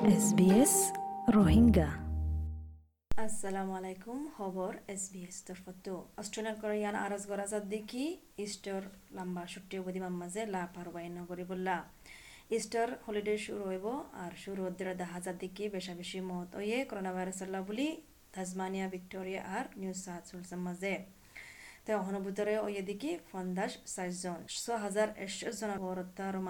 SBS Rohingya. আসসালামু আলাইকুম, খবর এস বি এস তরফতো। অস্ট্রেলিয়ার কোরিয়ান আরজ গরাজাত দেখি, ইস্টার লম্বা ছুটি অবধি মাঝে লা পারবাই নগরী বললা। ইস্টার হলিডে শুরু হইব আর শুরু হদ্দের হাজার দিকে বেশা বেশি মত ওয়ে করোনা ভাইরাস বলি তাজমানিয়া, ভিক্টোরিয়া আর নিউ সাউথ ওয়েলসের মাঝে। তে অহনুভূতরে ওয়ে দিকে ফন্দাস সাইজন ছ হাজার একশো জন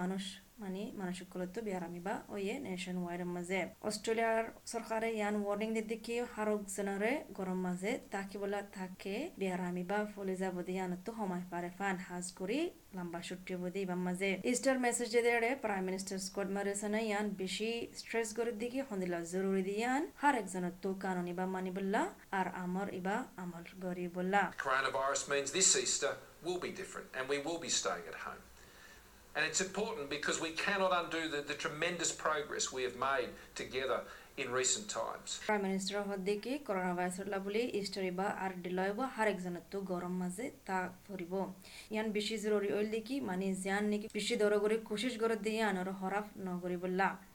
মানুষ মানে মানসিকলত্ব বিয়ারামিবা ওয়ে নেশন ওয়াইড মাঝে। অস্ট্রেলিয়ার সরকারে ইয়ান ওয়ার্নিং দিকে হারক জনরে গরম মাঝে তাকিবলা থাকে বিয়ারামিবা ফলিজা বদি ইয়ানতো সময় পারে ফান, হাজ কৰি লম্বা ছুটি বদি ইবাম মাঝে। ইস্টার মেসেজ দেড়ে প্রাইম মিনিস্টার স্কট মারিসনে ইয়ান বেশি স্ট্রেস করে দিকে হন্দিলা জরুরি দিয়ান হার একজনত কানুন ইবা মানিবল্লা আর আমর ইবা আমল গরিবল্লা Coronavirus means this Easter will be different and we will be staying at home. And it's important because we cannot undo the, the tremendous progress we have made together in recent times. Prime মিনিষ্টাৰৰ সদ্দিকি corona ভাইৰাছৰ লাবলি ইষ্টৰিবা আৰু দিলয়ব হার একজনতো গরম মাঝে তা ফুরিব ইয়ান বেশি জরুরি ওইল দেখি মানে জিয়ান নেকি বেশি দরগরি কোশিশ করে দিয়ে আনর হরাফ নগরি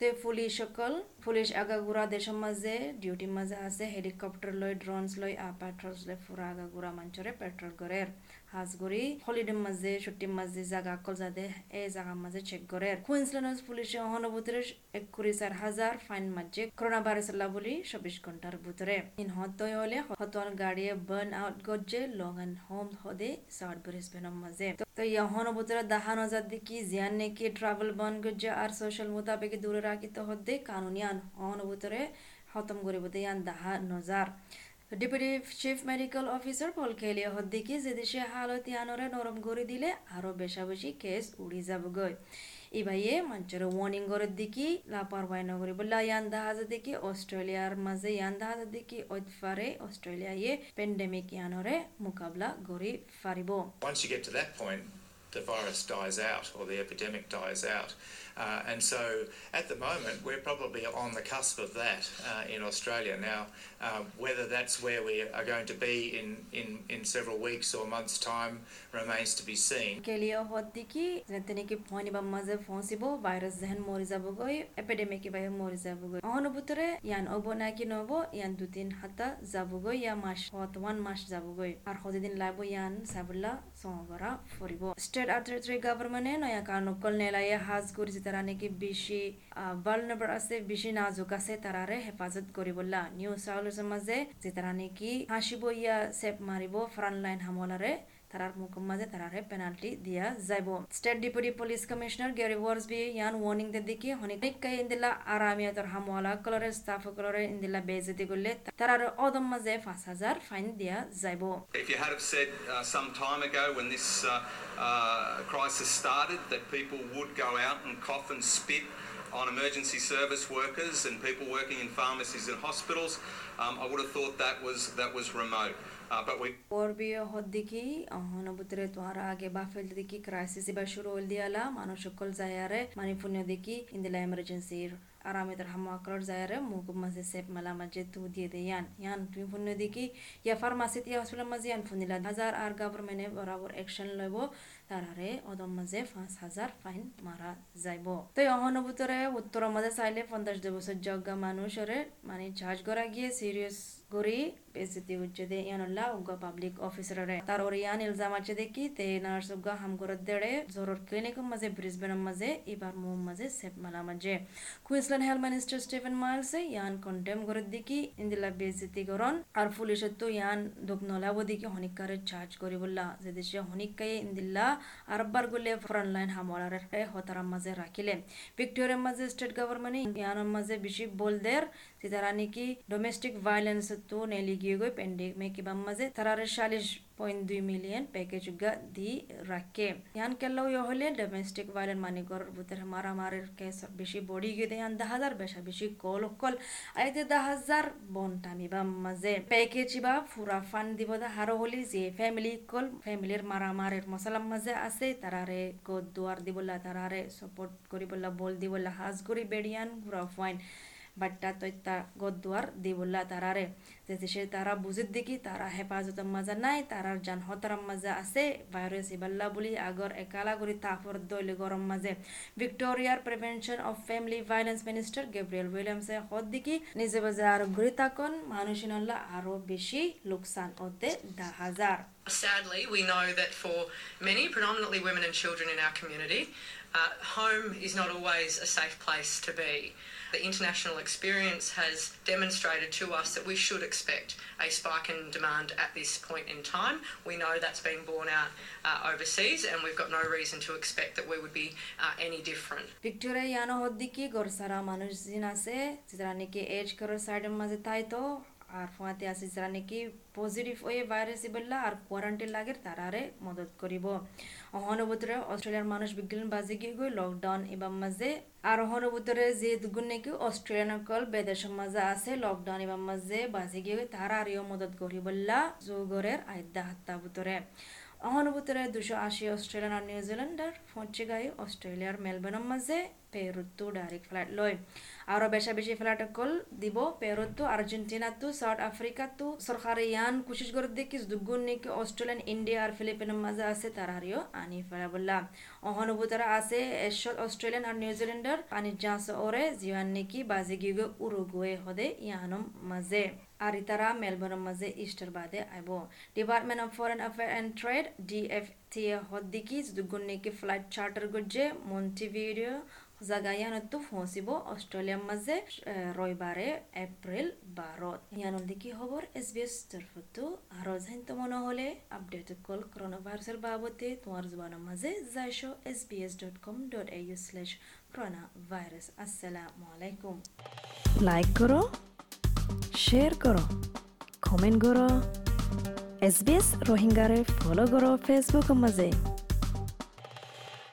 তে পুলিশ সকল পুলিশ আগাগুড়া দেশের মাঝে ডিউটি মাঝে আছে হেলিকপ্টার লই ড্রোনস লই আ পেট্রোলস লই ফুরা আগাগুড়া মঞ্চরে পেট্রোল গরের হাজগুড়ি হলিডের মাঝে ছুটির মাঝে জাগা অকল যাতে এই জাগার মাঝে চেক গরের কুইন্সল্যান্ড পুলিশে অহনবুতরে এক কুড়ি চার হাজার ফাইন মাঝে করোনা ভাইরাস বলি চব্বিশ ঘণ্টার ভিতরে ইন হতই হলে হতন গাড়িয়ে বার্ন আউট গজ্জে লং এন্ড হোম হদে সাউথ ব্রিসবেনের মাঝে তো ইহন ভিতরে দাহান হাজার দিকি জিয়ান নেকি ট্রাভেল বন গজ্জে আর সোশ্যাল মোতাবেক দূরে রাখিতে হদে কানুনি আন হন ভিতরে খতম করিব ইয়ান দাহা নজার deputy chief medical officer Paul কেলিয়া হদ্দিকি যে দেশে হালত ইয়ানরে নরম করে দিলে আরও বেশা বেশি কেস উড়ি যাবগৈ ইবাইয়ে মঞ্চের ওয়ার্নিং করে দিকি লাপারওয়াই নগরী বললা ইয়ান দাহাজ দিকি অস্ট্রেলিয়ার মাঝে ইয়ান দাহাজ দিকি ওইফারে অস্ট্রেলিয়ায়ে পেন্ডেমিক ইয়ানরে মোকাবলা গরি ফারিব। Once you get to that point, the virus dies out or the epidemic dies out. Uh, and so at the moment, we're probably on the cusp of that uh, in Australia. Now, uh, whether that's where we are going to be in, in, in several weeks or months' time remains to be seen. Kelio hoddiki zenteniki phone ba maze virus zhen morizabo epidemic ba morizabo goi. Yan obo na yan du tin hatta zabo hot one mash zabo goi. Labo yan sabulla songora foribo. গভর্নমেন্টে নয়া কানুকল নেলাইয়া হাজ করি তারা নাকি বেশি ভালনেবল আছে বেশি নাজুক আছে তারারে হেফাজত করিবলা নিউ সাউথ মাঝে যে তারা নাকি হাসিব ইয়া সেপ মারিব ফ্রন্ট লাইন হামলারে তারার মুখের মাঝে তারারে পেনাল্টি দিয়া যাইব state deputy police commissioner Gary Worsby ইয়ান ওয়ার্নিং দে দিকে হনিক কাই ইন্দিলা আরামিয়াতর হামওয়ালা কলরে স্টাফ কলরে ইন্দিলা বেজতি করলে তারার অদম মাঝে পাঁচ হাজার ফাইন দিয়া যাইব If you had have said uh, some time ago when this uh, uh, crisis started that people would go out and cough and spit on emergency service workers and people working in pharmacies and hospitals, um, I would have thought that was that was remote. Uh, but we পর্বীয় হদ্দিকি অহনবুতরে তোহারা আগে বাফেল দিকি crisis বা শুরু হল দিয়ালা মানুষ সকল জায়ারে মানে এমার্জেন্সির আরামের হামাকলর জায়ারে মুখ মাঝে সেপ মালা মাঝে তু দিয়ে দে ইয়ান। ইয়ান, তুমি পুণ্য দিকি ইয়া ফার্মাসিত ইয়া হসপিটাল মাঝে ইয়ান ফুনিলা হাজার আর গভর্নমেন্টে বরাবর অ্যাকশন লইব, তারারে অদম মাঝে পাঁচ হাজার ফাইন মারা যাইব। তো অহনবুতরে উত্তর মাঝে চাইলে পঞ্চাশ দুই বছর জগা মানুষরে মানে চার্জ করা গিয়ে সিরিয়াস গরি বেজতি হচ্ছে দে ইয়ানুল্লা উগা পাবলিক অফিসারে তার ওর ইয়ান ইলজাম আছে দেখি, তে নার্স উগা হাম করে দেড়ে, জরুর ক্লিনিক মাঝে ব্রিসবেনের মাঝে, এবার মুম মাঝে সেপ মালা মাঝে। কুইন্সল্যান্ড হেলথ মিনিস্টার স্টিফেন মাইলসে ইয়ান কন্টেম করে দেখি ইন্দিলা বেজতি করন আর পুলিশের তো ইয়ান দুঃখ নলাব দেখি হনিকারে চার্জ করি বললা যে দেশে হনিকাই ইন্দিল্লা আরবার গুলে ফ্রন্ট লাইন হামলারে হতারার মাঝে রাখিলে ভিক্টোরিয়ার মাঝে স্টেট গভর্নমেন্ট ইয়ানোর মাঝে বেশি বল দের তারা নাকি ডোমেস্টিক ভায়োলেন্স তো নেলি গিয়ে গই পয়েন্ট মিলিয়ন প্যাকেজ গা দি রাখে। ইয়ান কেলাও ইয়ে হলে ডোমেস্টিক ভায়োলেন্স মানিকর বুতের মারামারির কেস বেশি বড়ি গিয়ে দেয়। দা হাজার বেশা বেশি কল কল। আইতে দা হাজার বন টামিবা মাঝে প্যাকেজ বা ফুরা ফান দিব দা হারো হলি যে ফ্যামিলি কল ফ্যামিলির মারামারির মশলার মাঝে আছে তারারে গদ দুয়ার দিবলা তারারে সাপোর্ট করিবলা বল দিবলা হাজ করি বেড়িয়ান ঘুরা ফাইন। বাট্টা তৈতা গদুয়ার দিবুল্লা তারারে। যে দেশে তারা বুঝির দিকি তারা হেফাজতের মাজা নাই তারার যান হতারাম মাজা আছে ভাইরাস ইবাল্লা বুলি আগর একালা করি তাফর দৈলি গরম মাঝে ভিক্টোরিয়ার prevention of family violence minister Gabrielle উইলিয়ামসে হদ দিকি নিজে বাজে আর ঘুরি তাকন মানুষিনল্লা আরও বেশি লোকসান হতে দা হাজার Sadly, we know that for many, predominantly women and children in our community, uh, home is not always a safe place to be. The international experience has demonstrated to us that we should expect a spike in demand at this point in time. We know that's been borne out uh, overseas, and we've got no reason to expect that we would be uh, any different. Victoria ইয়ানো হদ্দিকি গরসারা মানুষ জিন আছে যারা নাকি age করার সাইডের মাঝে তাই তো আর ফুয়াতে আছে যারা নাকি পজিটিভ হয়ে ভাইরাস ইবেল্লা আর কোয়ারেন্টাইন লাগে তারারে মদত করিব। অহনুভূতরে অস্ট্রেলিয়ার মানুষ বিজ্ঞান বাজে গিয়ে গই লকডাউন এবার মাঝে। আর অহনুভূতরে যে দুগুণ নাকি অস্ট্রেলিয়ান অকল বেদেশের মাঝে আছে লকডাউন এবার মাঝে বাজে গিয়ে তারা আরিও মদত করিবল্লা যোগরের আয়দা হাত্তা বুতরে অহনুভূতরে দুশো আশি অস্ট্রেলিয়ান আর নিউজিল্যান্ডার ফঞ্চে গায়ে অস্ট্রেলিয়ার মেলবোর্নের মাঝে। পেরুত্তু ডাইরেক্ট ফ্লাইট লয় আরও বেশা বেশি ফ্লাইট অকল দিব পেরুত্তু আর্জেন্টিনাতু সাউথ আফ্রিকাতু সরকারে ইয়ান কুশিস করে দেখি দুগুণ নাকি অস্ট্রেলিয়ান ইন্ডিয়া আর ফিলিপিনের মাঝে আছে তারারিও আনি ফেলা বললা অহনুভূতরা আছে এসত অস্ট্রেলিয়ান আর নিউজিল্যান্ডার আনি জাঁস ওরে জিয়ান নাকি বাজে গিয়ে উরুগুয়ে হদে ইয়ানম মাঝে আর ইতারা মেলবোর্নের মাঝে ইস্টার বাদে আইব department of foreign affair and trade DF DFT হদ্দিকি দুগুণ নাকি ফ্লাইট চার্টার গজ্জে মন্টিভিডিও জাগায়ানতো ফচিব অষ্ট্ৰেলিয়াৰ মাজে ৰবিবাৰে এপ্ৰিল বাৰত ইয়ানৰ দেখি খবৰ এছ বি এছ তৰফতো আৰু যেন নহ'লে আপডেট কল করোনা ভাইরাসের বাবদে তোমার জবানের মাঝে যাইছ S B S dot com dot A U slash corona virus আসসালামু আলাইকুম লাইক করো শেয়ার করো কমেন্ট করো এছ বি এছ রোহিংগাৰে ফ'ল' করো ফেচবুকৰ মাজে